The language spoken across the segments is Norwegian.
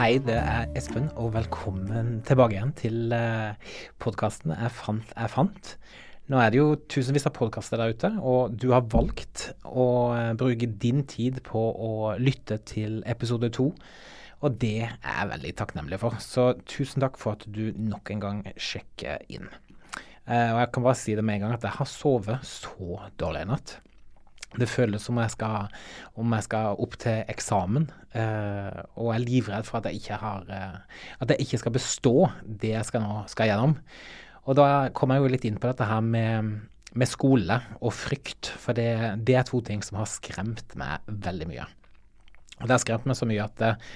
Hei, det er Espen, og velkommen tilbake igjen til uh, podkasten 'Jeg fant, jeg fant'. Nå er det jo tusenvis av podkaster der ute, og du har valgt å uh, bruke din tid på å lytte til episode to. Og det er jeg veldig takknemlig for. Så tusen takk for at du nok en gang sjekker inn. Uh, og jeg kan bare si det med en gang at jeg har sovet så dårlig i natt. Det føles som jeg skal, om jeg skal opp til eksamen, eh, og jeg er livredd for at jeg ikke har uh, At jeg ikke skal bestå det jeg skal nå skal gjennom. Og da kommer jeg jo litt inn på dette her med, med skole og frykt, for det, det, er to ting som har skremt meg veldig mye. Og det har skremt meg så mye at uh,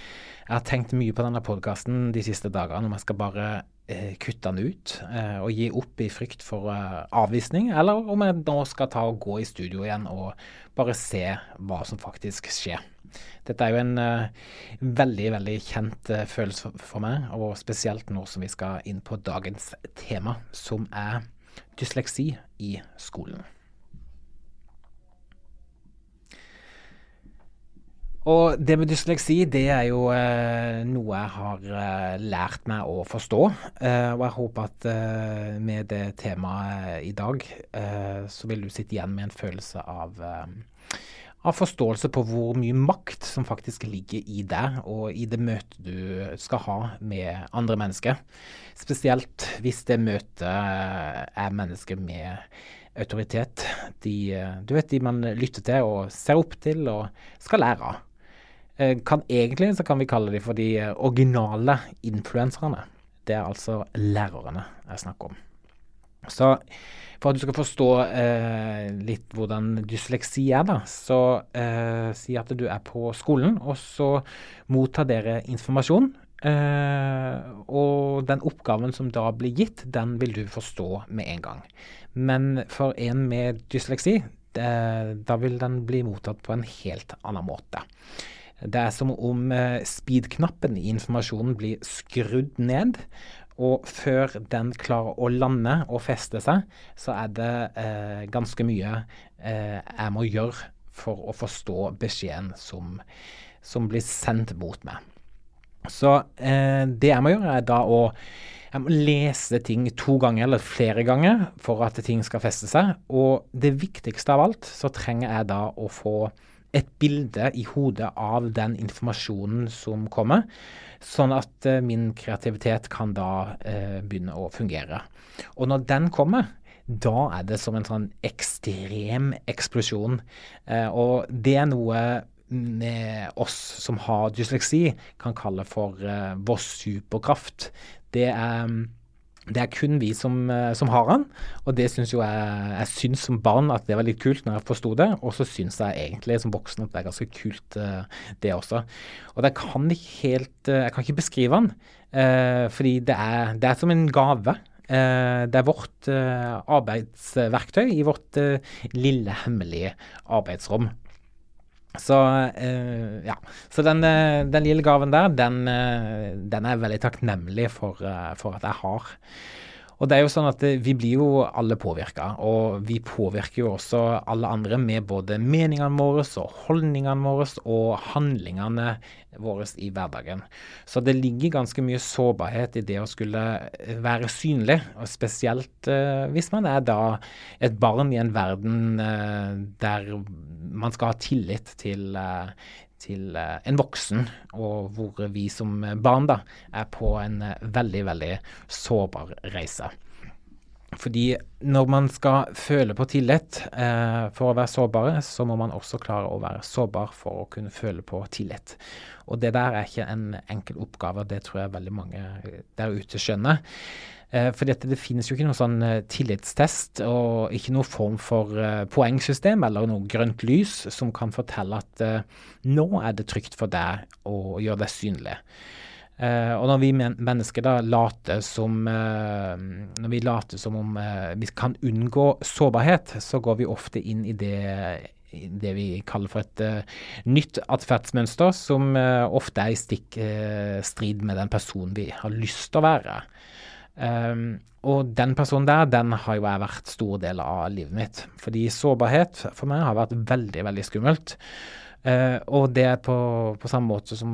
jeg har tenkt mye på denne podkasten de siste dagene om jeg skal bare Eh, kutte den ut eh, og gi opp i frykt for eh, avvisning, eller om jeg nå skal ta og gå i studio igjen og bare se hva som faktisk skjer. Dette er jo en veldig, veldig kjent følelse for meg, og spesielt nå som vi skal inn på dagens tema, som er dysleksi i skolen. Og det med dysleksi, det er jo eh, noe jeg har eh, lært meg å forstå. Eh, og jeg håper at eh, med det temaet i dag, eh, så vil du sitte igjen med en følelse av, eh, av forståelse på hvor mye makt som faktisk ligger i deg, og i det møtet du skal ha med andre mennesker. Spesielt hvis det møtet er mennesker med autoritet. De, du vet, de man lytter til og ser opp til og skal lære av. Eh, kan egentlig så kan vi kalle de for de eh, originale influenserne. Det er altså lærerne jeg snakker om. Så for at du skal forstå eh, litt hvordan dysleksi er, da, så eh, si at du er på skolen, og så mottar dere informasjon. Eh, og den oppgaven som da blir gitt, den vil du forstå med en gang. Men for en med dysleksi, det, da vil den bli mottatt på en helt annen måte. Det er som om eh, speed-knappen i informasjonen blir skrudd ned. Og før den klarer å lande og feste seg, så er det eh, ganske mye eh, jeg må gjøre for å forstå beskjeden som, som blir sendt mot meg. Så eh, det jeg må gjøre, er da å jeg må lese ting to ganger eller flere ganger for at ting skal feste seg. Og det viktigste av alt, så trenger jeg da å få et bilde i hodet av den informasjonen som kommer, sånn at uh, min kreativitet kan da eh, begynne å fungere. Og når den kommer, da er det som en sånn ekstrem eksplosjon. Eh, og det er noe med oss som har dysleksi, kan kalle for vår superkraft. Det er det er kun vi som, eh, som har han, og det syns jo jeg Jeg syns som barn at det var litt kult når jeg forsto det, og så syns jeg egentlig som voksen at det er ganske kult, uh, det også. Og det kan ikke helt uh, Jeg kan ikke beskrive uh, fordi det er, det er som en gave. det er vårt arbeidsverktøy i vårt lille, hemmelige arbeidsrom. Så uh, ja. Så den, uh, den, lille gaven der, den, uh, den, er jeg veldig takknemlig for, for, at jeg har. Og det er jo sånn at vi blir jo alle påvirka, og vi påvirker jo også alle andre med både meningene våre og holdningene våre og handlingene våre i hverdagen. Så det ligger ganske mye sårbarhet i det å skulle være synlig, og spesielt uh, hvis man er da et barn i en verden der man skal ha tillit til, til en voksen, og hvor vi som barn da er på en veldig, veldig sårbar reise. Fordi når man skal føle på tillit eh, for å være sårbare, så må man også klare å være sårbar for å kunne føle på tillit. Og det der er ikke en enkel oppgave, det tror jeg veldig mange der ute skjønner. Eh, fordi det finnes jo ikke noen sånn eh, tillitstest og ikke noen form for eh, poengsystem eller noe grønt lys som kan fortelle at eh, nå er det trygt for deg å gjøre deg synlig. Og når vi men mennesker da later som Når vi later som om vi kan unngå sårbarhet, så går vi ofte inn i det, det vi kaller for et nytt atferdsmønster, som ofte er i stikk strid med den personen vi har lyst til å være. Um, og den personen der, den har jo jeg vært stor del av livet mitt. Fordi sårbarhet for meg har vært veldig, veldig skummelt. Uh, og det er på, på, samme måte som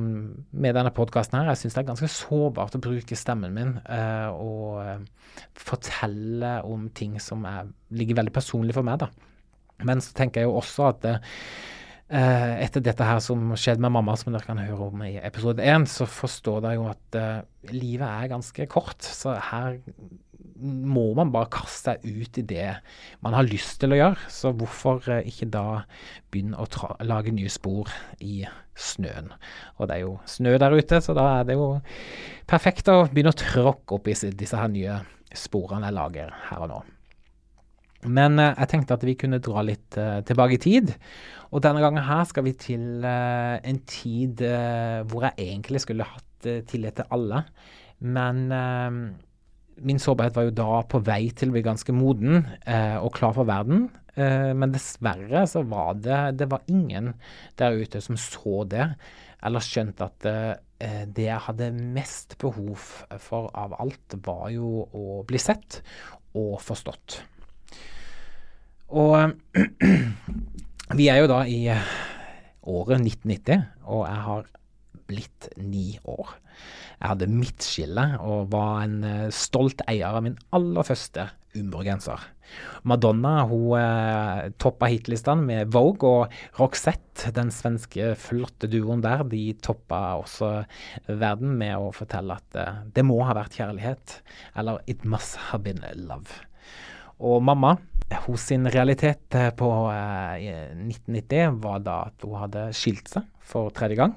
med denne podkasten her. Jeg syns det er ganske sårbart å bruke stemmen min uh, og uh, fortelle om ting som er, ligger veldig personlig for meg, da. Men så tenker jeg jo også at etter dette her som skjedde med mamma, som dere kan høre om i episode én, så forstår dere jo at livet er ganske kort. Så her må man bare kaste seg ut i det man har lyst til å gjøre. Så hvorfor eh, ikke da begynne å lage nye spor i snøen. Og det er jo snø der ute, så da er det jo perfekt å begynne å tråkke opp i disse her nye sporene jeg lager her og nå. Men eh, jeg tenkte at vi kunne dra litt uh, tilbake i tid. Og denne gangen her skal vi til uh, en tid uh, hvor jeg egentlig skulle hatt tillit til alle. Men min sårbarhet var jo da på vei til å bli ganske moden eh, og klar for verden. Eh, men dessverre så var det, det var ingen der ute som så det, eller skjønte at eh, det jeg hadde mest behov for av alt, var jo å bli sett og forstått. Og vi er jo da i året 1990, og jeg har blitt ni år. Jeg hadde midtskille og var en uh, stolt eier av min aller første Umbro-genser. Madonna hun uh, toppa hitlistene med Vogue, og Roxette, den svenske flotte duoen der, de toppa også verden med å fortelle at uh, det må ha vært kjærlighet, eller it must have been love. Og mamma, hos sin realitet på uh, 1990 var da at hun hadde skilt seg for tredje gang.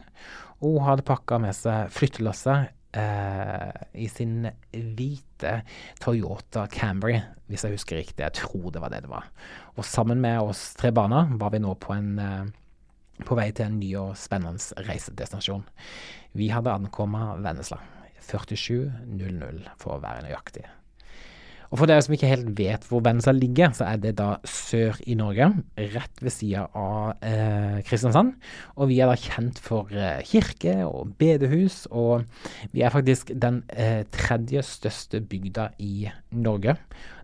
Hun hadde pakka med seg flyttelasset eh, i sin hvite Toyota Camry, hvis jeg husker riktig. Jeg tror det var det det var. Og sammen med oss tre barna var vi nå på, en, eh, på vei til en ny og spennende reisedestinasjon. Vi hadde ankommet Vennesla. 47.00 for å være nøyaktig. Og For dere som ikke helt vet hvor Vennesla ligger, så er det da sør i Norge, rett ved sida av eh, Kristiansand. Og vi er da kjent for eh, kirke og bedehus, og vi er faktisk den eh, tredje største bygda i Norge.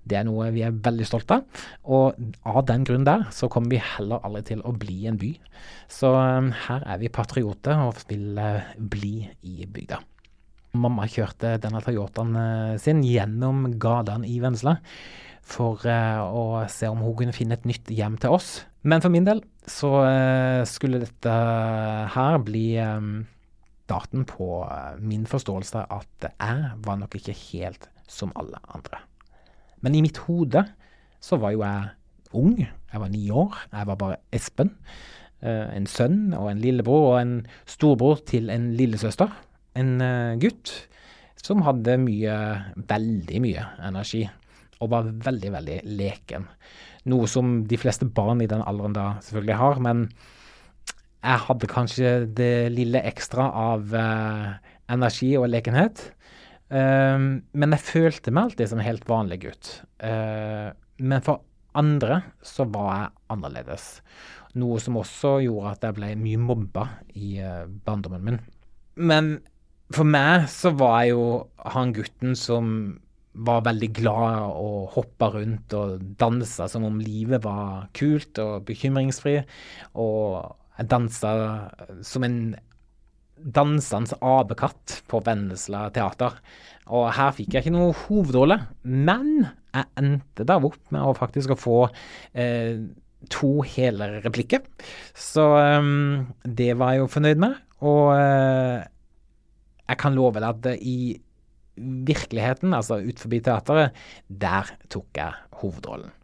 Det er noe vi er veldig stolte av, og av den grunn der så kommer vi heller aldri til å bli en by. Så eh, her er vi patrioter og vil eh, bli i bygda. Mamma kjørte denne Toyotaen eh, sin gjennom gatene i Vennesla for uh, å se om hun kunne finne et nytt hjem til oss. Men for min del så uh, skulle dette her bli starten på min forståelse at jeg var nok ikke helt som alle andre. Men i mitt hode så var jo jeg ung. Jeg var ni år. Jeg var bare Espen. en sønn og en lillebror og en storbror til en lillesøster en uh, gutt som hadde mye, veldig mye energi, og var veldig, veldig leken. Noe som de fleste barn i den alderen da selvfølgelig har, men jeg hadde kanskje det lille ekstra av uh, energi og lekenhet. Um, men jeg følte meg alltid som en helt vanlig gutt. Uh, men for andre så var jeg annerledes. Noe som også gjorde at jeg ble mye mobba i barndommen min. Men for meg så var jeg jo han gutten som var veldig glad og hoppa rundt og dansa som om livet var kult og bekymringsfri. Og jeg dansa som en dansende apekatt på Vennesla teater. Og her fikk jeg ikke noe hovedrolle, men jeg endte da opp med å faktisk få eh, to hele replikker. Så eh, det var jeg jo fornøyd med. Og eh, jeg kan love deg at i virkeligheten, altså ut forbi teateret, der tok jeg hovedrollen.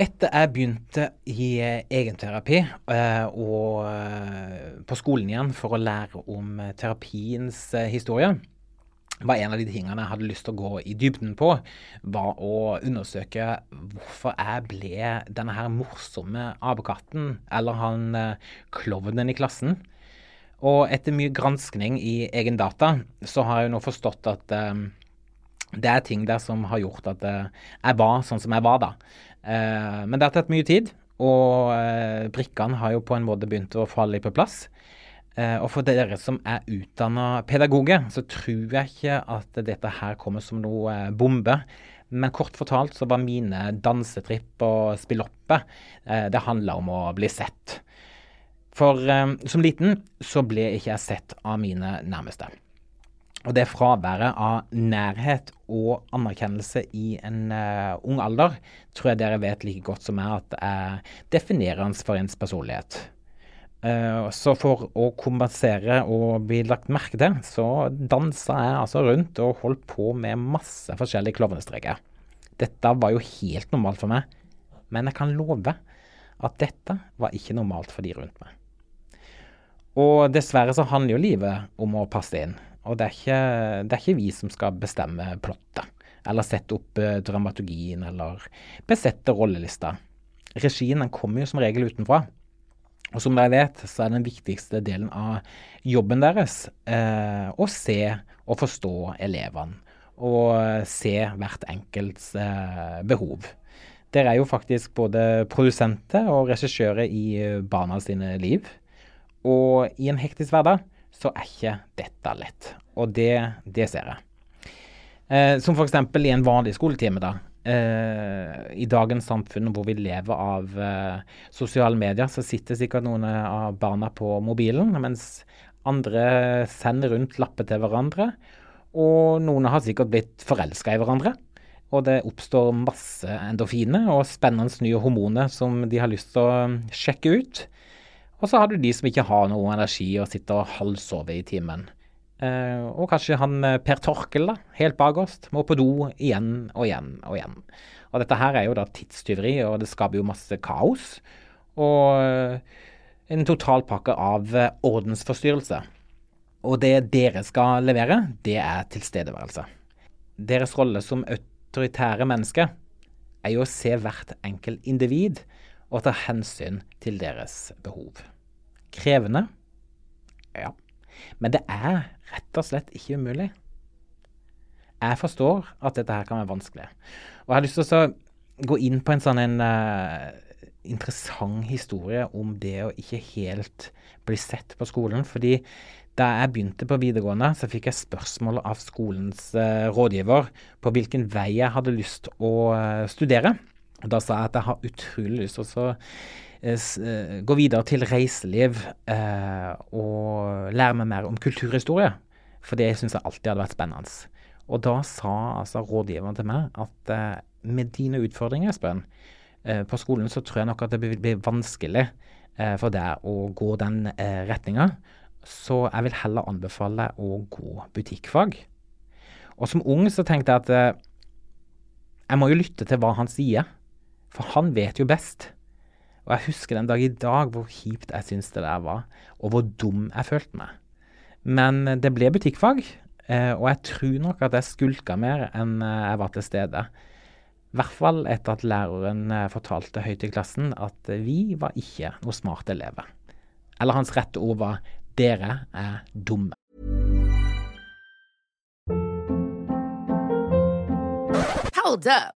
Etter jeg begynte i egenterapi eh, og eh, på skolen igjen for å lære om terapiens eh, historie, var en av de tingene jeg hadde lyst til å gå i dybden på, var å undersøke hvorfor jeg ble denne her morsomme apekatten, eller han klovnen i klassen, og etter mye granskning i egen data, så har jeg jo nå forstått at um, det er ting der som har gjort at uh, jeg var sånn som jeg var da. Uh, men det har tatt mye tid, og uh, brikkene har jo på en måte begynt å falle på plass. og for dere som er utdanna pedagoger, så tror jeg ikke at dette her kommer som noe bombe. Men kort fortalt så var mine dansetripp og spilloppe Det handla om å bli sett. For eh, som liten så ble ikke jeg sett av mine nærmeste. Og det fraværet av nærhet og anerkjennelse i en uh, ung alder tror jeg dere vet like godt som meg at er definerende for ens personlighet. Uh, så for å kompensere og bli lagt merke til, så dansa jeg altså rundt og holdt på med masse forskjellige klovnestreker. Dette var jo helt normalt for meg, men jeg kan love at dette var ikke normalt for de rundt meg. Og dessverre så handler jo livet om å passe inn. Og det er ikke, det er ikke vi som skal bestemme plottet, eller sette opp uh, dramaturgien, eller besette rollelista. Regien den kommer jo som regel utenfra. Og som dere vet, så er den viktigste delen av jobben deres eh, å se og forstå elevene. Og se hvert enkelts eh, behov. Dere er jo faktisk både produsenter og regissører i barna sine liv. Og i en hektisk hverdag så er ikke dette lett. Og det, det ser jeg. Eh, som f.eks. i en vanlig skoletime, da. Uh, I dagens samfunn hvor vi lever av uh, sosiale medier, så sitter sikkert noen av barna på mobilen, mens andre sender rundt lapper til hverandre. Og noen har sikkert blitt forelska i hverandre. Og det oppstår masse endorfiner og spennende nye hormoner som de har lyst til å sjekke ut. Og så har du de som ikke har noe energi og sitter og halvsover i timen. Eh, og kanskje han eh, Per Torkel, da, helt bakerst, må på do igjen og igjen og igjen. Og dette her er jo da tidstyveri, og det skaper jo masse kaos. Og uh, en totalpakke av uh, ordensforstyrrelse. Og det dere skal levere, det er tilstedeværelse. Deres rolle som autoritære mennesker er jo å se hvert enkelt individ og ta hensyn til deres behov. Krevende? Ja. Men det er rett og slett ikke umulig. Jeg forstår at dette her kan være vanskelig. Og jeg har lyst til å gå inn på en sånn en, uh, interessant historie om det å ikke helt bli sett på skolen. Fordi da jeg begynte på videregående, så fikk jeg spørsmål av skolens uh, rådgiver på hvilken vei jeg hadde lyst å uh, studere. Da sa jeg at jeg har utrolig lyst til å Eh, eh, gå videre til reiseliv eh, og lære meg mer om kulturhistorie. For det syns jeg alltid hadde vært spennende. Og da sa altså rådgiveren til meg at med dine utfordringer, Espen, på skolen så tror jeg nok at det blir vanskelig for deg å gå den eh, retninga. Så jeg vil heller anbefale å gå butikkfag. Og som ung så tenkte jeg at jeg må jo lytte til hva han sier. For han vet jo best. Og jeg husker den dag i dag hvor kjipt jeg syntes det der var, og hvor dum jeg følte meg. Men det ble butikkfag, eh, og jeg tror nok at jeg skulka mer enn eh, jeg var til stede. I hvert fall etter at læreren eh, fortalte høyt i klassen at vi var ikke noe smarte elever. Eller hans rette ord var 'dere er dumme'. Hold up.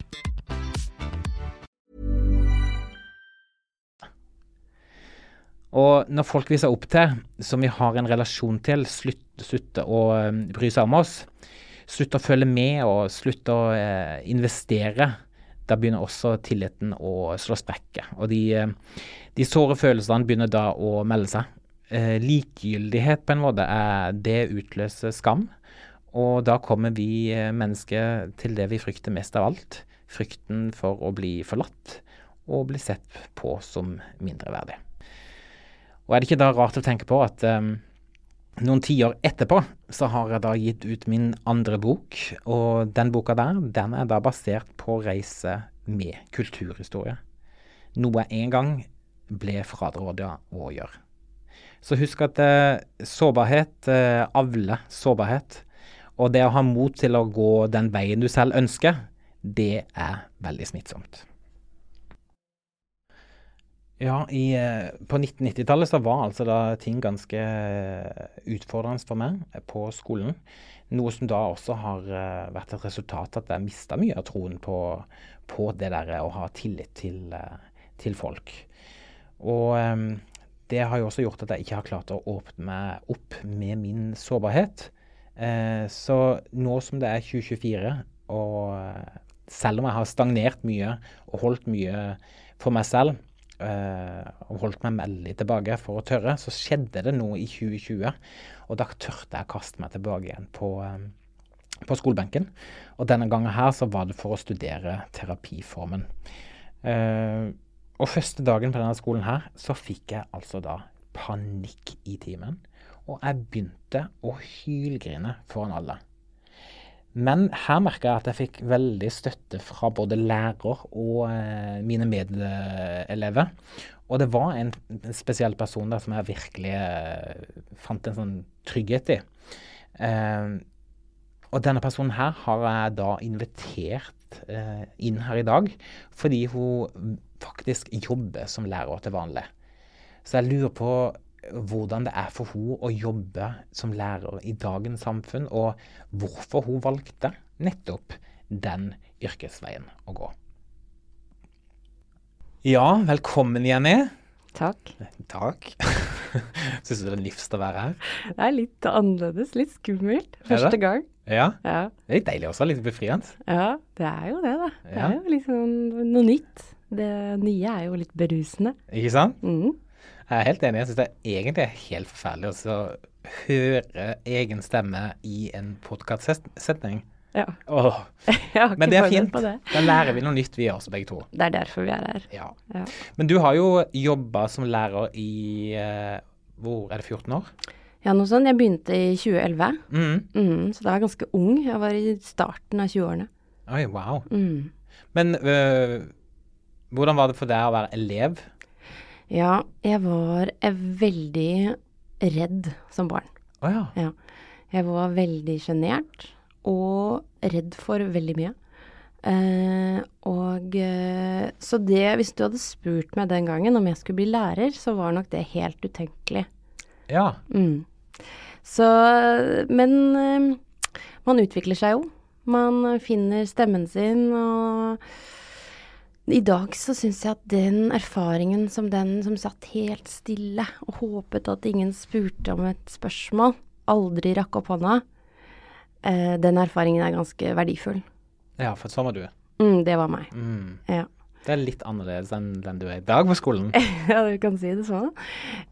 Og når folk vi ser opp til, som vi har en relasjon til, slutter å um, bry seg om oss, slutter å følge med og slutter å eh, investere, da begynner også tilliten å slå sprekker. Og de, uh, de, såre følelsene begynner da å melde seg. Eh, likegyldighet på en måte, er, det utløser skam. Og da kommer vi mennesker til det vi frykter mest av alt. Frykten for å bli forlatt og bli sett på som mindreverdig. Og er det ikke da rart å tenke på at um, noen tiår etterpå så har jeg da gitt ut min andre bok, og den boka der den er da basert på reise med kulturhistorie. Noe jeg en gang ble fraråda å gjøre. Så husk at uh, sårbarhet uh, avler sårbarhet. Og det å ha mot til å gå den veien du selv ønsker, det er veldig smittsomt. Ja, i, eh, på 1990-tallet så var altså da ting ganske eh, utfordrende for meg på skolen. Noe som da også har vært et resultat at jeg mista mye av troen på, på, det der å ha tillit til, til folk. Og det har jo også gjort at jeg ikke har klart å åpne meg opp med min sårbarhet. Så nå som det er 2024, og selv om jeg har stagnert mye og holdt mye for meg selv, og holdt meg veldig tilbake for å tørre, så skjedde det noe i 2020. Og da tørte jeg å kaste meg tilbake igjen på, um, på, skolebenken. Og denne gangen her så var det for å studere terapiformen. Uh, og første dagen på denne skolen her så fikk jeg altså da panikk i timen. Og jeg begynte å hylgrine foran alle. Men her merka jeg at jeg fikk veldig støtte fra både lærer og eh, mine medelever. Og det var en, spesiell person der som jeg virkelig eh, fant en sånn trygghet i. Eh, og denne personen her har jeg da invitert eh, inn her i dag fordi hun faktisk jobber som lærer til vanlig. Så jeg lurer på hvordan det er for hun å jobbe som lærer i dagens samfunn, og hvorfor hun valgte nettopp den yrkesveien å gå. Ja, velkommen, Jenny. Takk. Takk. Syns du det er nifst å være her? Det er litt annerledes, litt skummelt. Første gang. Ja. ja. Det er litt deilig også, litt befriende. Ja, det er jo det, da. Det ja. er jo liksom noe nytt. Det nye er jo litt berusende. Ikke sant? Mm. Jeg er helt enig. Jeg syns det er egentlig helt forferdelig å høre egen stemme i en podkastsetning. Ja. Åh. Men det er fint. Det. Da lærer vi noe nytt, vi også, begge to. Det er derfor vi er her. Ja. ja. Men du har jo jobba som lærer i uh, Hvor er det 14 år? Ja, noe sånt. Jeg begynte i 2011. Mm. Mm, så da var jeg ganske ung. Jeg var i starten av 20-årene. Oi, wow. Mm. Men uh, hvordan var det for deg å være elev? Ja, jeg var veldig redd som barn. Å oh, ja. ja. Jeg var veldig sjenert og redd for veldig mye. Eh, og eh, Så det, hvis du hadde spurt meg den gangen om jeg skulle bli lærer, så var nok det helt utenkelig. Ja. Mm. Så Men eh, man utvikler seg jo. Man finner stemmen sin og i dag så syns jeg at den erfaringen som den som satt helt stille og håpet at ingen spurte om et spørsmål, aldri rakk opp hånda, eh, den erfaringen er ganske verdifull. Ja, for sånn var du. Mm, det var meg. Mm. Ja. Det er litt annerledes enn den du er i dag på skolen. ja, du kan si det sånn.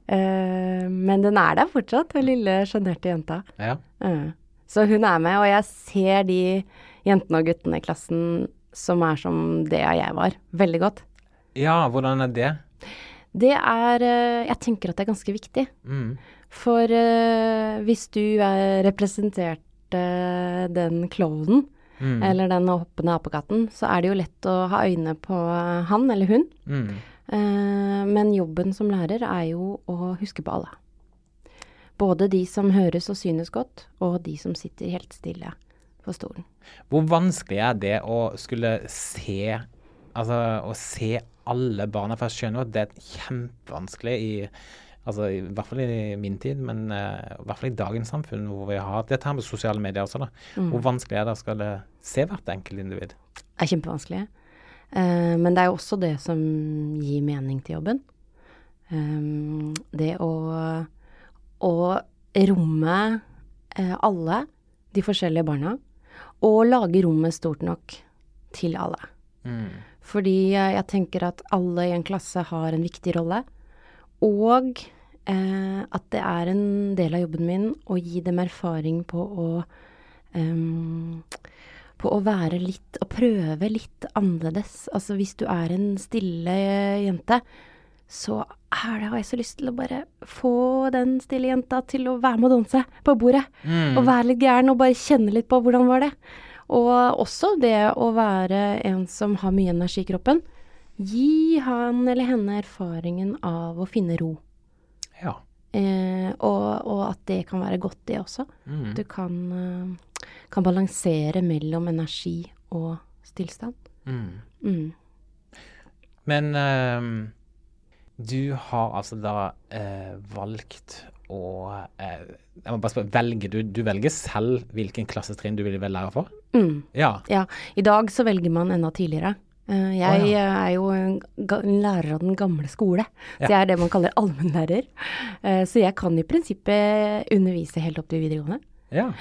Eh, men den er der fortsatt, den lille sjenerte jenta. Ja. Uh, så hun er med, og jeg ser de jentene og guttene i klassen som er som det jeg var, veldig godt. Ja, hvordan er det? Det er eh, Jeg tenker at det er ganske viktig. Mm. For uh, hvis du er representerte uh, den klovnen, mm. eller den hoppende apekatten, så er det jo lett å ha øyne på han eller hun. Mm. Uh, men jobben som lærer er jo å huske på alle. Både de som høres og synes godt, og de som sitter helt stille på stolen. Hvor vanskelig er det å skulle se Altså å se alle barna? For jeg skjønner at det er kjempevanskelig i altså i hvert fall i min tid, men uh, i hvert fall i dagens samfunn hvor vi har dette her med sosiale medier også, da. Mm. Hvor vanskelig er det å skulle se hvert enkelt individ? Det er kjempevanskelig. Uh, men det er jo også det som gir mening til jobben. Um, det å, å romme uh, alle de forskjellige barna og lage rommet stort nok til alle. Mm. Fordi jeg tenker at alle i en klasse har en viktig rolle. Og eh, at det er en del av jobben min å gi dem erfaring på å um, På å være litt Å prøve litt annerledes. Altså hvis du er en stille jente, så er det, har jeg så lyst til å bare få den stille jenta til å være med å danse på bordet. Mm. Og være litt gæren og bare kjenne litt på hvordan var det. Og også det å være en som har mye energi i kroppen. Gi han eller henne erfaringen av å finne ro. Ja. Eh, og, og, at det kan være godt, det også. Mm. Du kan, uh, kan, balansere mellom energi og stillstand. Mm. Mm. Men uh, Du har altså da eh, valgt å eh, Jeg må bare spørre, velger du, du velger selv hvilken klassetrinn du vil være lærer for? Mm. Ja. Ja. I dag så velger man enda tidligere. Eh, jeg oh, ja. er jo en lærer av den gamle skole, så Ja. jeg er det man kaller allmennlærer. Eh, så jeg kan i prinsippet undervise helt opp til videregående. ja.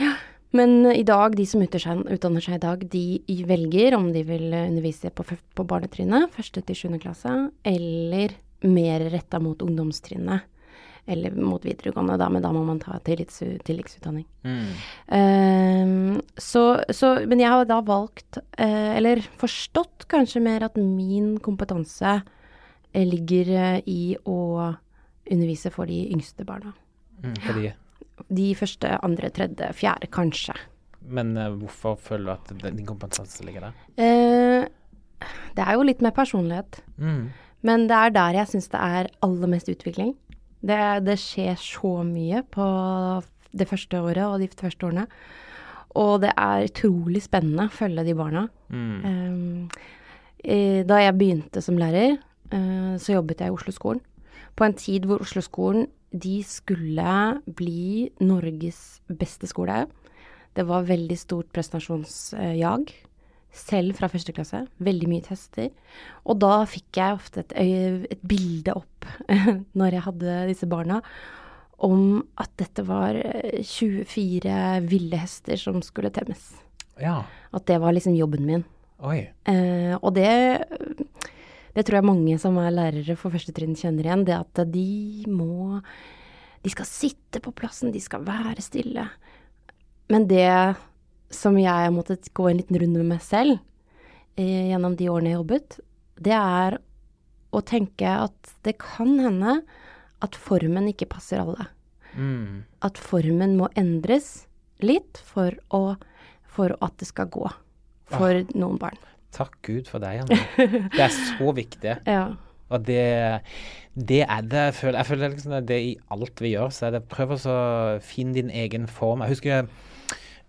Men i dag, de som utdanner seg, utdanner seg i dag, de velger om de vil eh, undervise på, på barnetrinnet, første til sjuende klasse, eller mer retta mot ungdomstrinnet. Eller mot videregående, da, men da må man ta tillits, tilleggsutdanning. Mm. Ehm, så, så, men jeg har da valgt, uh, eller forstått kanskje mer at min kompetanse eh, ligger eh, i å undervise for de yngste barna. Mm, fordi De første, andre, tredje, fjerde, kanskje. Men uh, hvorfor føler du at din din kompetanse ligger der? Uh, det er jo litt med personlighet. Mm. Men det er der jeg syns det er aller mest utvikling. Det, det skjer så mye på det første året og de første årene. Og det er utrolig spennende å følge de barna. Mm. Um, eh, da jeg begynte som lærer, eh, så jobbet jeg i Oslo-skolen. På en tid hvor Oslo-skolen de skulle bli Norges beste skole. Det var veldig stort prestasjonsjag, selv fra første klasse. Veldig mye tester. Og da fikk jeg ofte et, et bilde opp når jeg hadde disse barna, om at dette var eh, 24 ville hester som skulle temmes. Ja. At det var liksom jobben min. Eh, og det, det tror jeg mange som er lærere for første trinn kjenner igjen. Det at de må De skal sitte på plassen, de skal være stille. Men det som jeg har måttet gå en liten runde med meg selv eh, gjennom de årene jeg jobbet, det er å tenke at det kan hende at formen ikke passer alle. Mm. At formen må endres litt for, å, for at det skal gå for noen barn. Takk Gud for deg, Anne. Det er så viktig. Ja. Og det, det er det jeg føler. Jeg føler liksom at det i alt vi gjør, så er det prøv å finne din egen form. Jeg husker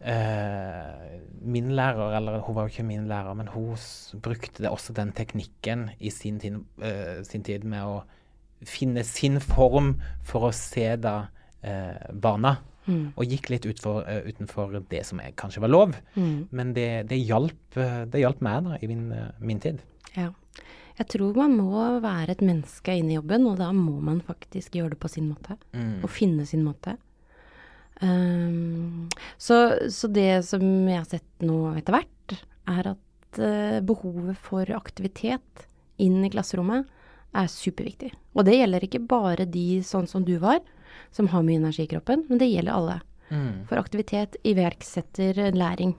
eh, min lærer, eller hun var jo ikke min lærer, men hun brukte det også den teknikken i sin tid, eh, sin tid med å finne sin form for å se da eh, barna. Og gikk litt utfor, eh, utenfor det som er, kanskje var lov. Men det, det, hjalp, eh, det hjalp meg da, i min, eh, min tid. ja. Jeg tror man må være et menneske inne i jobben, og da må man faktisk gjøre det på sin måte. Og finne sin måte. Um, så, så det som jeg har sett nå etter hvert, er at uh, behovet for aktivitet inn i klasserommet er superviktig. Og det gjelder ikke bare de sånn som du var, som har mye energi i kroppen, men det gjelder alle. For aktivitet iverksetter læring.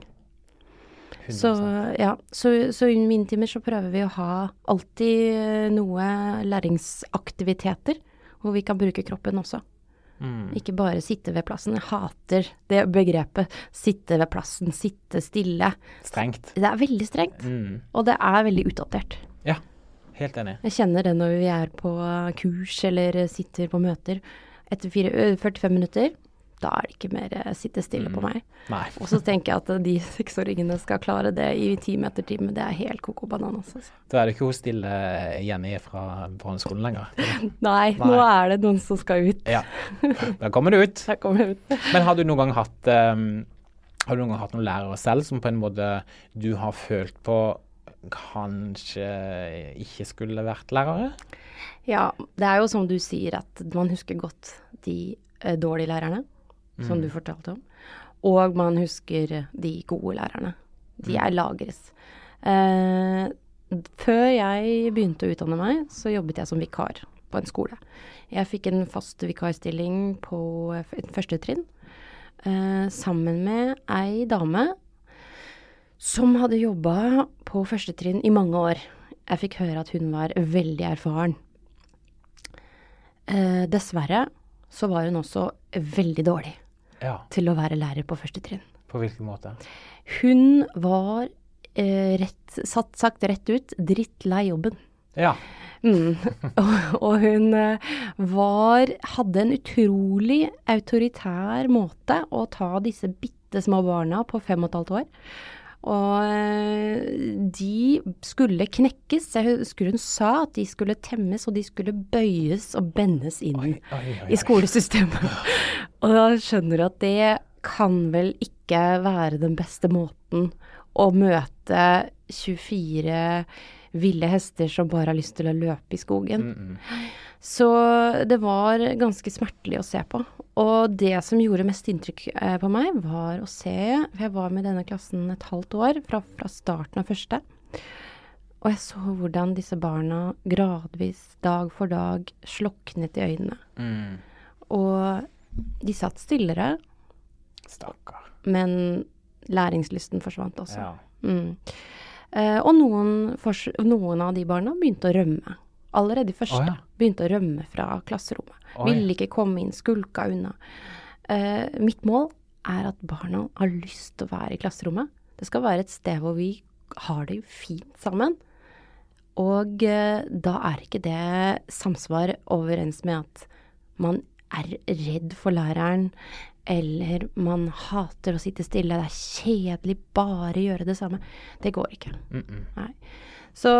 Så, 100%. ja, så, så i mine timer så prøver vi å ha alltid eh, noe læringsaktiviteter, hvor vi kan bruke kroppen også. Mm. Ikke bare sitte ved plassen. Jeg hater det begrepet. Sitte ved plassen, sitte stille. Strengt. Det er veldig strengt, Mm. og det er veldig utdatert. Ja, helt enig. Jeg kjenner det når vi er på kurs eller sitter på møter. Etter fire, 45 minutter, da er det ikke mer eh, sitte stille på meg. Nei. Og så tenker jeg at de seksåringene skal klare det i time etter time. Det er helt koko banan. Altså. Da er det ikke hun stille Jenny fra barneskolen lenger. Nei, nå er det noen som skal ut. Ja, da kommer det ut. Da kommer ut. Men har du noen gang hatt um, Har du noen gang hatt noen lærere selv som på en måte du har følt på kanskje ikke skulle vært lærere? Ja, det er jo som du sier at man husker godt de eh, dårlige lærerne, som du fortalte om. Og man husker de gode lærerne. De er lagres. Eh, før jeg begynte å utdanne meg, så jobbet jeg som vikar på en skole. Jeg fikk en fast vikarstilling på første trinn, eh, sammen med ei dame som hadde jobba på første trinn i mange år. Jeg fikk høre at hun var veldig erfaren. Eh, dessverre så var hun også veldig dårlig Ja. til å være lærer på første trinn. På hvilken måte? Hun var, eh, rett, satt, sagt rett ut, drittlei jobben. Ja. Mm. og, og hun eh, var, hadde en utrolig autoritær måte å ta disse bitte små barna på fem og et halvt år Og eh, de skulle knekkes. Jeg husker hun sa at de skulle temmes, og de skulle bøyes og bendes inn Oi, oi, oi, oi. i skolesystemet. og da skjønner du at det kan vel ikke være den beste måten å møte 24 ville hester som bare har lyst til å løpe i skogen. Mm, mm. Så det var ganske smertelig å se på. Og det som gjorde mest inntrykk eh, på meg, var å se For jeg var med denne klassen et halvt år, fra, fra starten av første. Og jeg så hvordan disse barna gradvis, dag for dag, sloknet i øynene. Mm. Og de satt stillere, Stakkar. men læringslysten forsvant også. Ja. Mm. Eh, og noen, noen av de barna begynte å rømme. Allerede i første. Oh, ja. Begynte å rømme fra klasserommet. Oi. Ville ikke komme inn, skulka unna. Uh, mitt mål er at barna har lyst til å være i klasserommet. Det skal være et sted hvor vi har det fint sammen. Og uh, da er ikke det samsvar overens med at man er redd for læreren, eller man hater å sitte stille. Det er kjedelig bare gjøre det samme. Det går ikke. Mm, mm. Så,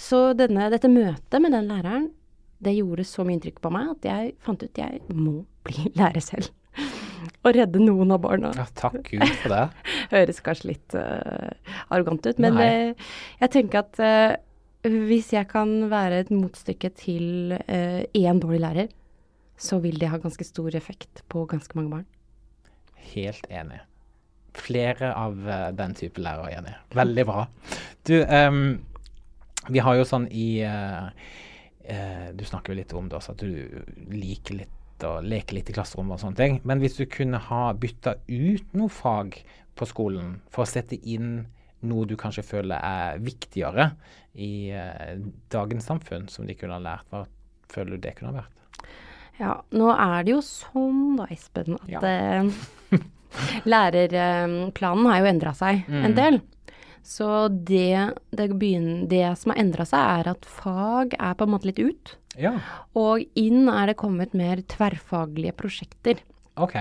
så denne, dette møtet med den læreren, det gjorde så mye inntrykk på meg at jeg fant ut jeg må bli lærer selv. Og redde noen av barna. Ja, takk Gud for det. Høres kanskje litt uh, arrogant ut, men eh, jeg tenker at uh, hvis jeg kan være et motstykke til én dårlig lærer, så vil det ha ganske stor effekt på ganske mange barn. Helt enig. Flere av den type lærere er enig. Veldig bra. Du, ehm, vi har jo sånn i uh, uh, Du snakker jo litt om det også, at du liker litt å leke litt i klasserommet og sånne ting. Men hvis du kunne ha bytta ut noe fag på skolen for å sette inn noe du kanskje føler er viktigere i uh, dagens samfunn, som de kunne ha lært, hva føler du det kunne ha vært? Ja, nå er det jo sånn da, Espen, at Ja. lærerplanen har jo endra seg Mm. en del. Så det, det, begynner, det som har endra seg, er at fag er på en måte litt ut. Ja, Og inn er det kommet mer tverrfaglige prosjekter. OK.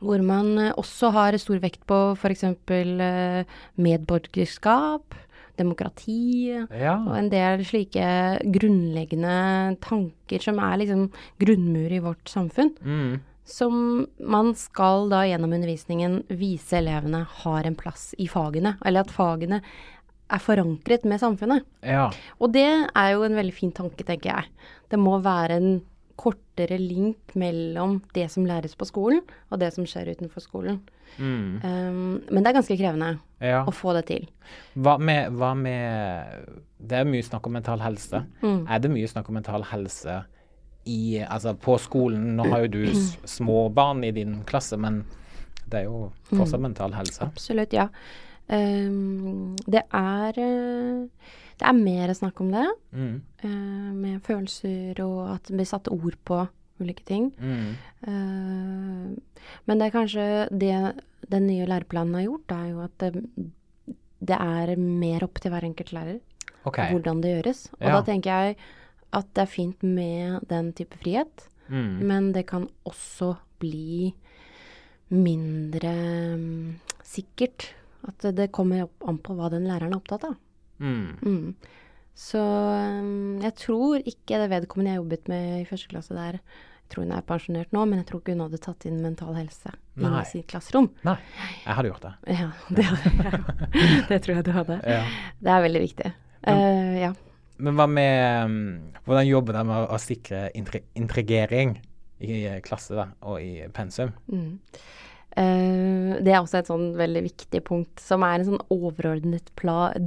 Hvor man eh, også har stor vekt på f.eks. Eh, medborgerskap, demokrati Ja. og en del slike grunnleggende tanker som er liksom grunnmur i vårt samfunn. Mm. Som man skal da gjennom undervisningen vise elevene har en plass i fagene. Eller at fagene er forankret med samfunnet. Ja. Og det er jo en veldig fin tanke, tenker jeg. Det må være en kortere link mellom det som læres på skolen, og det som skjer utenfor skolen. Mm. Um, men det er ganske krevende ja. å få det til. Hva med, hva med Det er mye snakk om mental helse. Mm. Er det mye snakk om mental helse i, altså på skolen? Nå har jo du små barn i din klasse, men det er jo fortsatt mental helse. Absolutt, ja. Um, det er eh, Det er mer snakk om det, Mm. Uh, med følelser og at det blir satt ord på ulike ting. Mm. Uh, men det er kanskje det den nye læreplanen har gjort, er jo at det, det er mer opp til hver enkelt lærer okay. hvordan det gjøres. Og Ja. da tenker jeg at det er fint med den type frihet, Mm. men det kan også bli mindre um, sikkert. At det, kommer an på hva den læreren er opptatt av. Mm. Mm. Så um, jeg tror ikke det vedkommende jeg jobbet med i første klasse der, jeg tror hun er pensjonert nå, men jeg tror ikke hun hadde tatt inn mental helse inn i sitt klasserom. Nei, jeg hadde gjort det. Ja, det, hadde jeg det tror jeg du hadde. Ja. Det er veldig viktig. Uh, ja. Men hva med um, Hvordan jobber dere med å, sikre integrering i eh, klasse da, og i pensum? Mm. Uh, det er også et sånn veldig viktig punkt, som er en sånn overordnet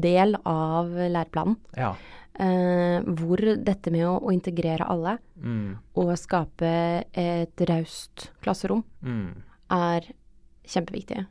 del av læreplanen. Ja. Uh, hvor dette med å, å integrere alle Mm. og skape et raust klasserom Mm. er kjempeviktig.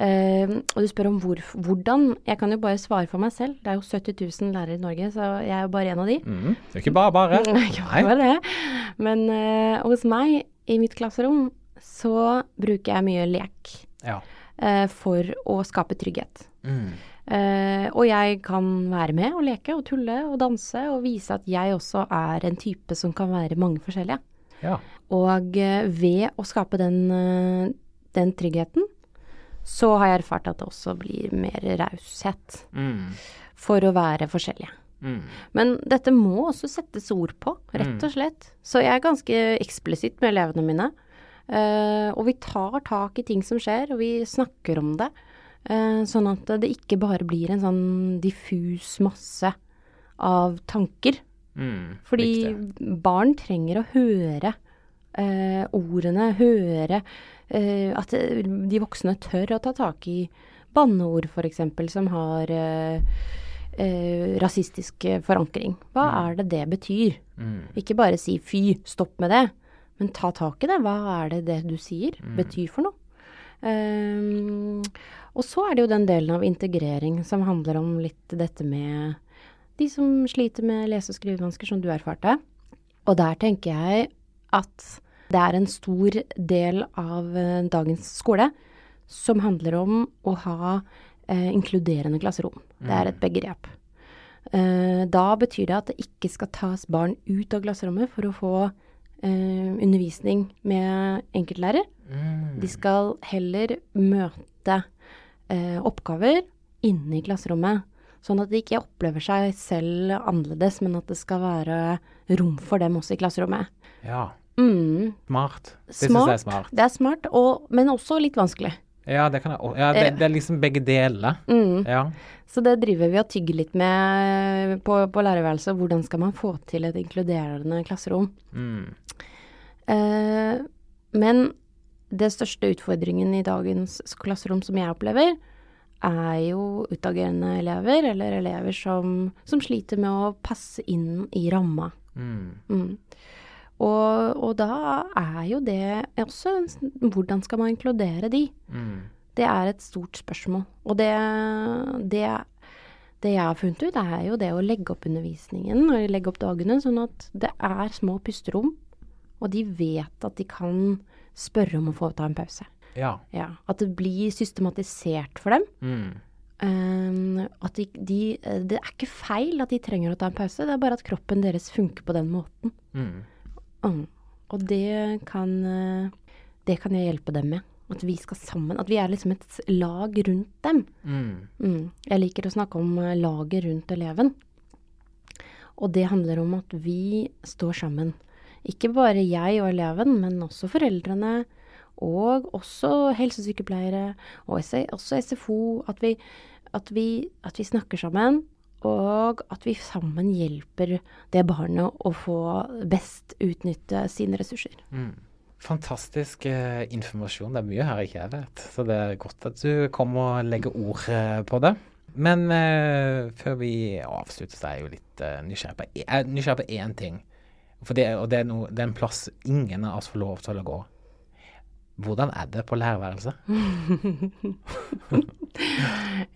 Eh, og du spør om hvor, hvordan. Jeg kan jo bare svare for meg selv. Det er jo 70 000 lærere i Norge, så jeg er jo bare en av de. Mm. Det er ikke bare bare. Ikke bare det. Men uh, hos meg, i mitt klasserom, så bruker jeg mye lek Ja. uh, for å skape trygghet. Mm. Eh, og jeg kan være med og leke og tulle og danse og vise at jeg også er en type som kan være mange forskjellige. Ja. Og ved å skape den, den tryggheten, så har jeg erfart at det også blir mer raushet Mm. for å være forskjellige. Mm. Men dette må også settes ord på, rett og slett. Så jeg er ganske eksplisitt med elevene mine. Uh, og vi tar tak i ting som skjer, og vi snakker om det. Uh, sånn at det ikke bare blir en sånn diffus masse av tanker. Mm. Fordi Riktig. barn trenger å høre eh, ordene, høre eh, at eh, de voksne tør å ta tak i banneord, f.eks., som har eh, eh, rasistisk forankring. Hva er det det betyr? Mm. Ikke bare si fy, stopp med det, men ta tak i det. Hva er det det du sier betyr for noe? Um, og så er det jo den delen av integrering som handler om litt dette med de som sliter med lese- og skrivevansker, som du erfarte. Og der tenker jeg at det er en stor del av eh, dagens skole som handler om å ha eh, inkluderende klasserom. Det er et begrep. Eh, da betyr det at det ikke skal tas barn ut av klasserommet for å få eh, undervisning med enkeltlærer. Mm. De skal heller møte eh, oppgaver inne i klasserommet. Sånn at de ikke opplever seg selv annerledes, men at det skal være rom for dem også i klasserommet. Ja. Mm, Smart. Det syns smart. jeg er smart. Det er smart, og, men også litt vanskelig. Ja, det kan jeg Ja, det, Eh. det er liksom begge deler. Mm. Ja. Så det driver vi og tygger litt med på, på lærerværelset. Hvordan skal man få til et inkluderende klasserom? Mm. Eh, men det største utfordringen i dagens klasserom som jeg opplever, er jo utagerende elever, eller elever som, som sliter med å passe inn i ramma. Mm. Og, og da er jo det også Hvordan skal man inkludere de? Mm. Det er et stort spørsmål. Og det, det, det jeg har funnet ut, er jo det å legge opp undervisningen og legge opp dagene sånn at det er små pusterom, og de vet at de kan spørre om å få ta en pause. Ja. Ja, At det blir systematisert for dem. Mm. Um, at de, de, det er ikke feil at de trenger å ta en pause, det er bare at kroppen deres funker på den måten. Mm. Mm. Og det kan, eh, det kan jeg hjelpe dem med. At vi skal sammen. At vi er liksom et lag rundt dem. Mm. Mm. Jeg liker å snakke om eh, laget rundt eleven. Og det handler om at vi står sammen. Ikke bare jeg og eleven, men også foreldrene. Og også helsesykepleiere, og også SFO. At vi, at, vi, at vi snakker sammen, og at vi sammen hjelper det barnet å få best utnytte sine ressurser. Mm. Fantastisk eh, informasjon. Det er mye her ikke jeg vet. Så det er godt at du kom og legger ord eh, på det. Men eh, før vi avslutter, så er jeg jo litt eh, nysgjerrig på Jeg er nysgjerrig på én ting. For det, og det er, no, det er en plass ingen av oss får lov til å gå. Hvordan er det på lærerværelset?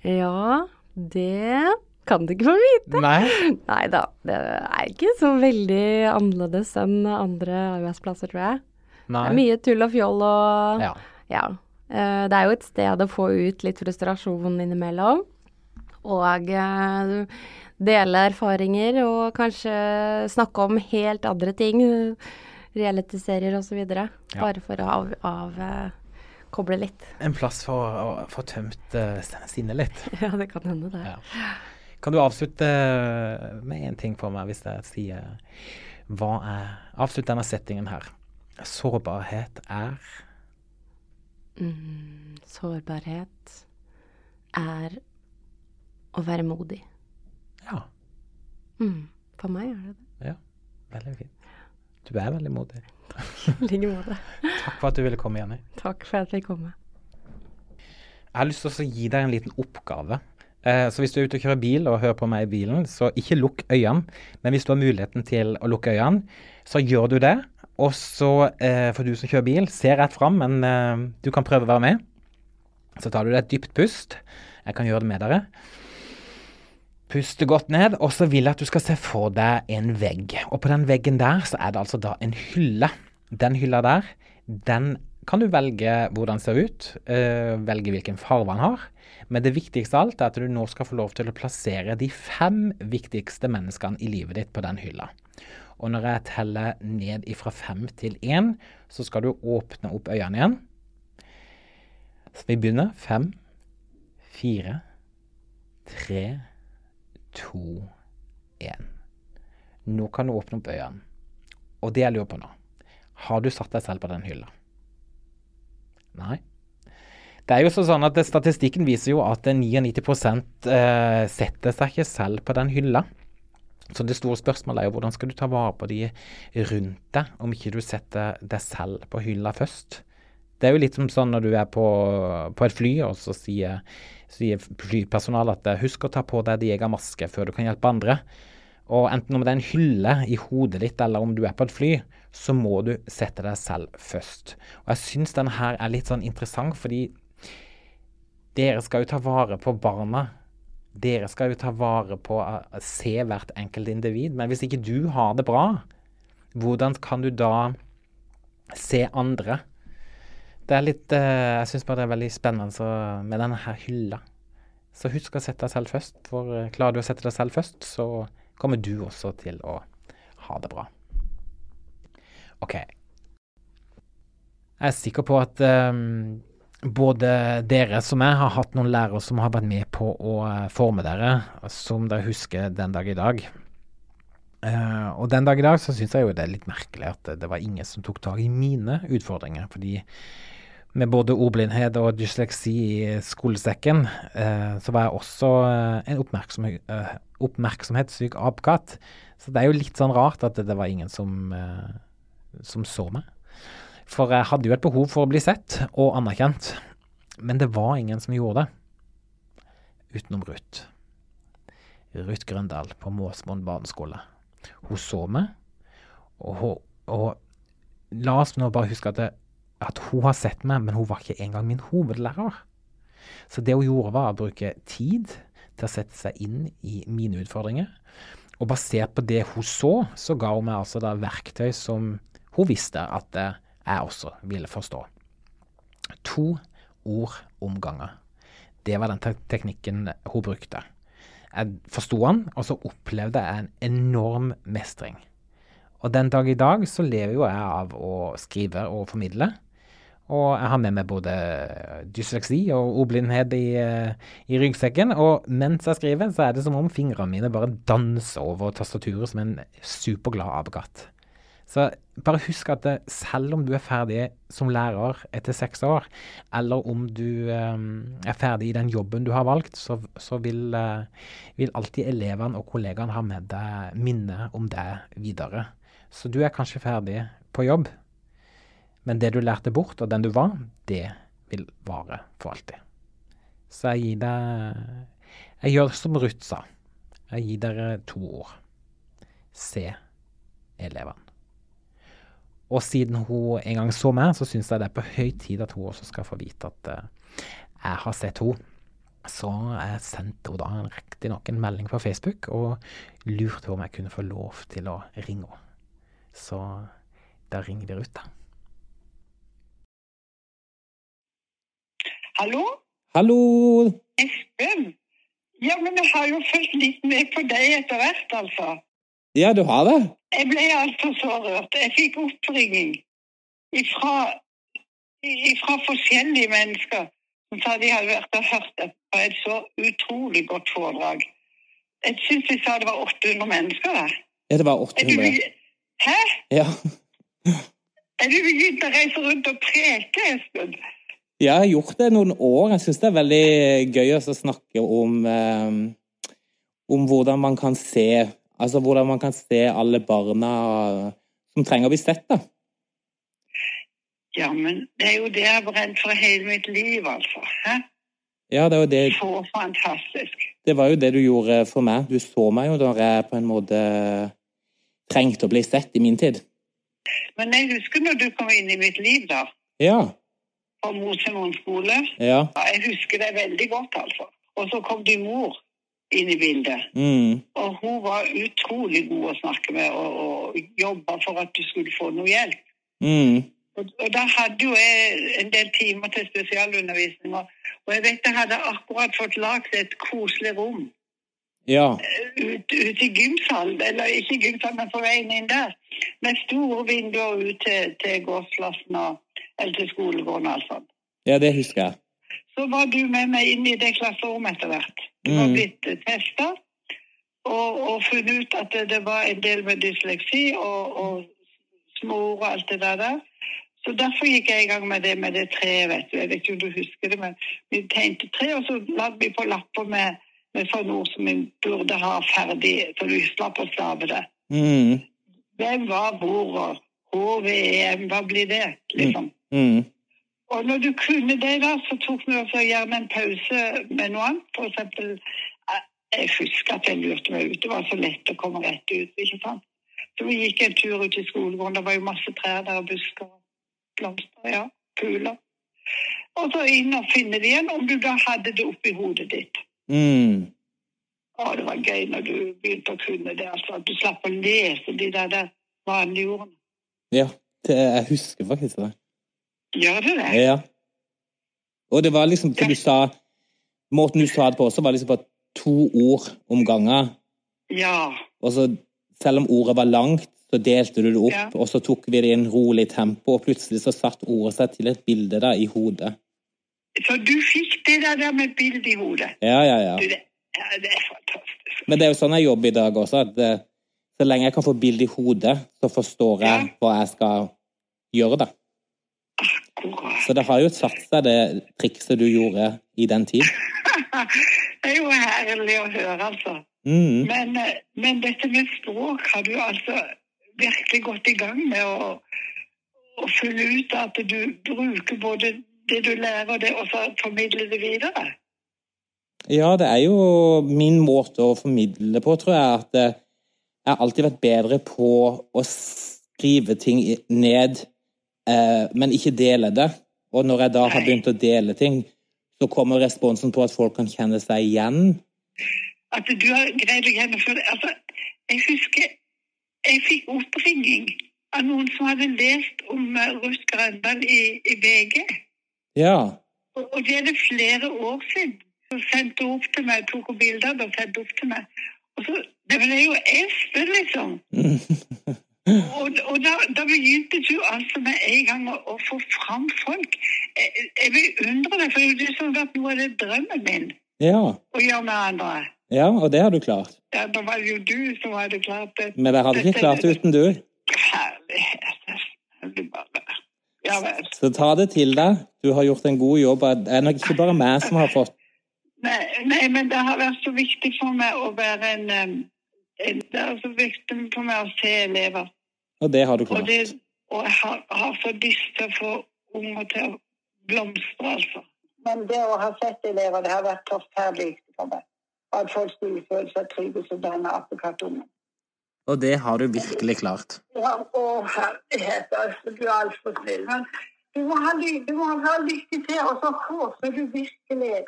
Ja, det kan du ikke få vite. Nei? Nei da, det er ikke så veldig annerledes enn andre arbeidsplasser, tror jeg. Nei. Det er mye tull og fjoll og Ja. ja. Eh, Det er jo et sted å få ut litt frustrasjon innimellom. Og eh, dele erfaringer og kanskje snakke om helt andre ting. Realityserier osv. Ja. Bare for å av, av eh, koble litt. En plass for å få tømt uh, sinnet litt. Ja, det kan hende, det. Ja. Kan du avslutte med én ting for meg, hvis jeg sier hva er Avslutt denne settingen her. Sårbarhet er Mm, sårbarhet er å være modig. Ja, Mm, for meg er det det. veldig fint. Du er veldig modig. I like måte. Takk for at du ville komme, Jenny. Takk for at jeg fikk komme. Jeg har lyst til å gi deg en liten oppgave. Eh, så hvis du er ute og kjører bil og hører på meg i bilen, så ikke lukk øynene. Men hvis du har muligheten til å lukke øynene, så gjør du det. Og så, eh, for du som kjører bil, se rett fram, men eh, du kan prøve å være med. Så tar du deg et dypt pust. Jeg kan gjøre det med dere. Puste godt ned, og så vil jeg at du skal se for deg en vegg. Og på den veggen der så er det altså da en hylle. Den hylla der, den kan du velge hvordan den ser ut, eh, velge hvilken farge den har. Men det viktigste av alt er at du nå skal få lov til å plassere de fem viktigste menneskene i livet ditt på den hylla. Og når jeg teller ned ifra fem til én, så skal du åpne opp øynene igjen. Så vi begynner. Fem, fire, tre, to, én. Nå kan du åpne opp øynene. Og det jeg lurer på nå, har du satt deg selv på den hylla? Nei. Det er jo sånn at Statistikken viser jo at 99 eh, setter seg ikke selv på den hylla. Så det store spørsmålet er jo hvordan skal du ta vare på de rundt deg, om ikke du setter deg selv på hylla først. Det er jo litt som sånn når du er på, på et fly, og så sier, sier flypersonalet at husk å ta på deg din egen maske før du kan hjelpe andre. Og enten om det er en hylle i hodet ditt, eller om du er på et fly, så må du sette deg selv først. Og jeg syns denne her er litt sånn interessant, fordi dere skal jo ta vare på barna. Dere skal jo ta vare på å se hvert enkelt individ. Men hvis ikke du har det bra, hvordan kan du da se andre? Det er litt eh, Jeg syns bare det er veldig spennende med denne her hylla. Så husk å sette deg selv først, for eh, klarer du å sette deg selv først, så kommer du også til å ha det bra. OK. Jeg er sikker på at um, både dere som jeg har hatt noen lærere som har vært med på å eh, forme dere, som dere husker den dag i dag. Uh, og den dag i dag så syns jeg jo det er litt merkelig at det var ingen som tok tak i mine utfordringer. Fordi med både ordblindhet og dysleksi i skolesekken, uh, så var jeg også uh, en oppmerksom, oppmerksomhetssyk apekatt. Så det er jo litt sånn rart at det var ingen som, som så meg. For jeg hadde jo et behov for å bli sett og anerkjent. Men det var ingen som gjorde det. Utenom Ruth. Ruth Grøndal på Måsmoen barneskole. Hun så meg, og, og, la oss nå bare huske at, det, at hun har sett meg, men hun var ikke engang min hovedlærer. Så det hun gjorde, var å bruke tid til å sette seg inn i mine utfordringer. Og basert på det hun så, så ga hun meg altså da verktøy som hun visste at jeg også ville forstå. To ord om ganger. Det var den te teknikken hun brukte. Jeg forsto den, og så opplevde jeg en enorm mestring. Og den dag i dag så lever jo jeg av å skrive og formidle. Og jeg har med meg både dysleksi og ordblindhet i, i, ryggsekken. Og mens jeg skriver, så er det som om fingrene mine bare danser over tastaturet som en superglad apekatt. Så bare husk at det, selv om du er ferdig som lærer etter seks år, eller om du um, er ferdig i den jobben du har valgt, så, så vil, uh, vil, alltid elevene og kollegaene ha med deg minnet om det videre. Så du er kanskje ferdig på jobb, men det du lærte bort, og den du var, det vil vare for alltid. Så jeg gir deg Jeg gjør som Ruth sa. Jeg gir dere to ord. Se elevene. Og siden hun en gang så meg, så syns jeg det er på høy tid at hun også skal få vite at uh, jeg har sett henne. Så jeg sendte hun da riktignok en melding på Facebook og lurte om jeg kunne få lov til å ringe henne. Så da ringer vi ut, da. Hallo? Hallo. Espen? Ja, men jeg har jo fulgt litt med på deg etter hvert, altså. Ja, du har det? Jeg ble altså så rørt. Jeg fikk oppringing fra, ifra forskjellige mennesker som sa de hadde vært og hørt det på et så utrolig godt foredrag. Jeg syns de sa det var 800 mennesker der. Ja, det var 800. Hæ? Ja. er du begynt å reise rundt og preke, Espen? Ja, jeg har gjort det noen år. Jeg syns det er veldig gøy å snakke om, eh, om hvordan man kan se Altså hvordan man kan se alle barna som trenger å bli sett, da. Ja, men det er jo det jeg har brent for hele mitt liv, altså. Hæ? Ja, det var det Så fantastisk. Det var jo det du gjorde for meg. Du så meg jo da jeg på en måte trengte å bli sett i min tid. Men jeg husker når du kom inn i mitt liv, da. Ja. På Mosemoen skole. Ja. ja. Jeg husker det veldig godt, altså. Og så kom din mor inn i bildet. Mm. Og hun var utrolig god å snakke med og, og jobba for at du skulle få noe hjelp. Mm. Og, og, da hadde jo jeg en del timer til spesialundervisning. Og, og jeg vet jeg hadde akkurat fått lagd et koselig rom. Ja. Ute ut i gymsalen, eller ikke gymsalen, men på veien inn der. Med store vinduer ut til, til gårdsplassen og, eller til skolegården og alt sånt. Ja, det husker jeg. så var du med meg inn i det klasserommet etter hvert. Du var Mm. blitt testa og, og funnet ut at det, det var en del med dysleksi og, og småord og alt det der. der. Så derfor gikk jeg i gang med det med det treet, vet du. Jeg vet ikke om du husker det, men vi tegnte tre, og så lagde vi på lapper med, med sånne ord som vi burde ha ferdig, så du slapp å stave det. Mm. Hvem var hvor, og HVM, hva blir det, liksom? Mm. Og når du kunne det, da, så tok vi også gjerne en pause med noe annet. For eksempel, eh, jeg husker at jeg lurte meg ut. Det var så lett å komme rett ut. ikke sant? Så vi gikk en tur ut i skolegården. Det var jo masse trær der, og busker og blomster. ja, puler. Og så inn og finne det igjen, om du da hadde det oppi hodet ditt. Mm. Å, det var gøy når du begynte å kunne det. altså. At du slapp å lese de der, der vanlige ordene. Ja, det, jeg husker faktisk det. Gjør det det? Ja. Og det var liksom for du sa Måten du sa det på også, var liksom på to ord om gangen. Ja. Og så, selv om ordet var langt, så delte du det opp, Ja. og så tok vi det i en rolig tempo, og plutselig så satt ordet seg til et bilde da, i hodet. Så du fikk det der, med med bilde i hodet. Ja, ja, ja. Du, det, ja, det er fantastisk. Men det er jo sånn jeg jobber i dag også, at eh, så lenge jeg kan få bilde i hodet, så forstår jeg Ja. hva jeg skal gjøre, da. Så det har jo satt seg, det trikset du gjorde i den tid. Det er jo herlig å høre, altså. Mm. Men, eh, men dette med språk har du altså virkelig gått i gang med å, å følge ut at du bruker både det du lærer, det, og så formidle det videre. Ja, det er jo min måte å formidle på, tror jeg. At eh, jeg har alltid vært bedre på å skrive ting ned, men ikke dele det. Og når jeg da har begynt å dele ting, så kommer responsen på at folk kan kjenne seg igjen. At du har greid å gjennomføre det. Altså, jeg husker jeg fikk oppringning av noen som hadde lest om eh, Ruth Grøndahl i, i VG. Ja. Og og det er det flere år siden. Så sendte hun opp til meg, tok hun bilder og sendte opp til meg. Og så, Det ble jo Espen, liksom. Og, og da, da begynte du altså med en gang å, å få fram folk. Jeg, jeg beundrer deg, for det det har vært noe av det drømmen min. ja. Å gjøre med andre. Ja, og det har du klart. Ja, Da var det jo du som hadde klart det. Men jeg hadde ikke klart det uten du. Herlighet. Bare Ja vel. Så ta det til deg. Du har gjort en god jobb. Det er nok ikke bare meg som har fått Nei, nei, men det har vært så viktig for meg å være en Det er så viktig for meg å se elever. Og det har du Og, klart. det, og jeg har, har så lyst til å få unger til å blomstre, altså. Men det å ha sett elever, det har vært forferdelig viktig for meg. At folk skulle føle seg trygge som denne apekattungen. Og det har du virkelig klart. Ja, å herlighet, altså. Du er altfor snill. Men du må ha, ly- du må ha lykke til, og så håper du virkelig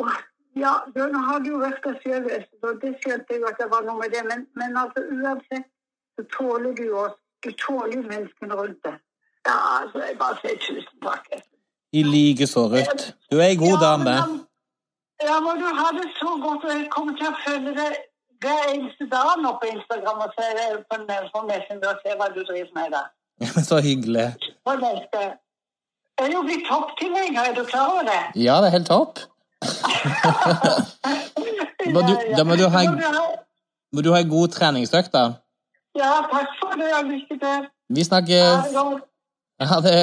Åh, Ja, du, nå har du jo der selv, og det skjønte jeg at det var noe med det, men, men altså uansett, så tåler du oss. Du tåler jo menneskene rundt deg. Ja, altså, jeg bare sier tusen takk. I like så, Ruth. Du er ei god Ja, dame. men Ja, men du har det så godt, og jeg kommer til å følge deg hver eneste dag nå på Instagram og se det på, på Messenger og se hva du driver med der. Så hyggelig. på neste. Jeg er jo blitt topptilhenger, er du klar over det? Ja, det er helt topp. Må du- da må du ha Må du ha en god treningsøkt, da. Ja, takk for det, og lykke til. Vi snakkes. Ha det.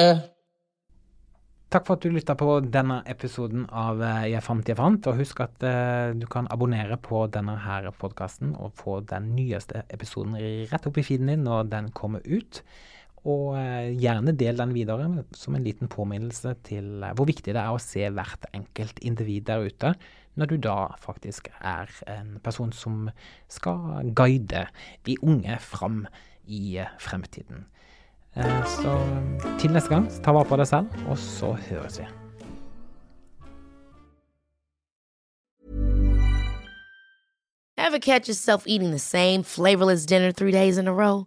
Takk for at du lytta på denne episoden av eh, Jeg fant, jeg fant. Og husk at eh, du kan abonnere på denne her podkasten og få den nyeste episoden rett opp i feeden din når den kommer ut. Og eh, gjerne del den videre som en liten påminnelse til eh, hvor viktig det er å se hvert enkelt individ der ute, når du da faktisk er en person som skal guide de unge fram i eh, fremtiden. Så til neste gang, ta vare på deg selv, og så høres vi. Ever a row?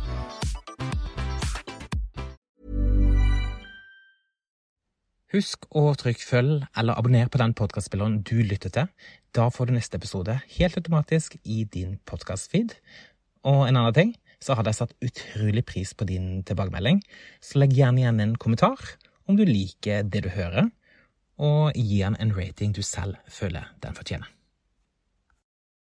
Husk å trykke følg eller abonner på den podkastspilleren du lytter til. Da får du neste episode helt automatisk i din podkastfeed. Og en annen ting, så hadde jeg satt utrolig pris på din tilbakemelding. Så legg gjerne igjen en kommentar om du liker det du hører, og gi den en rating du selv føler den fortjener.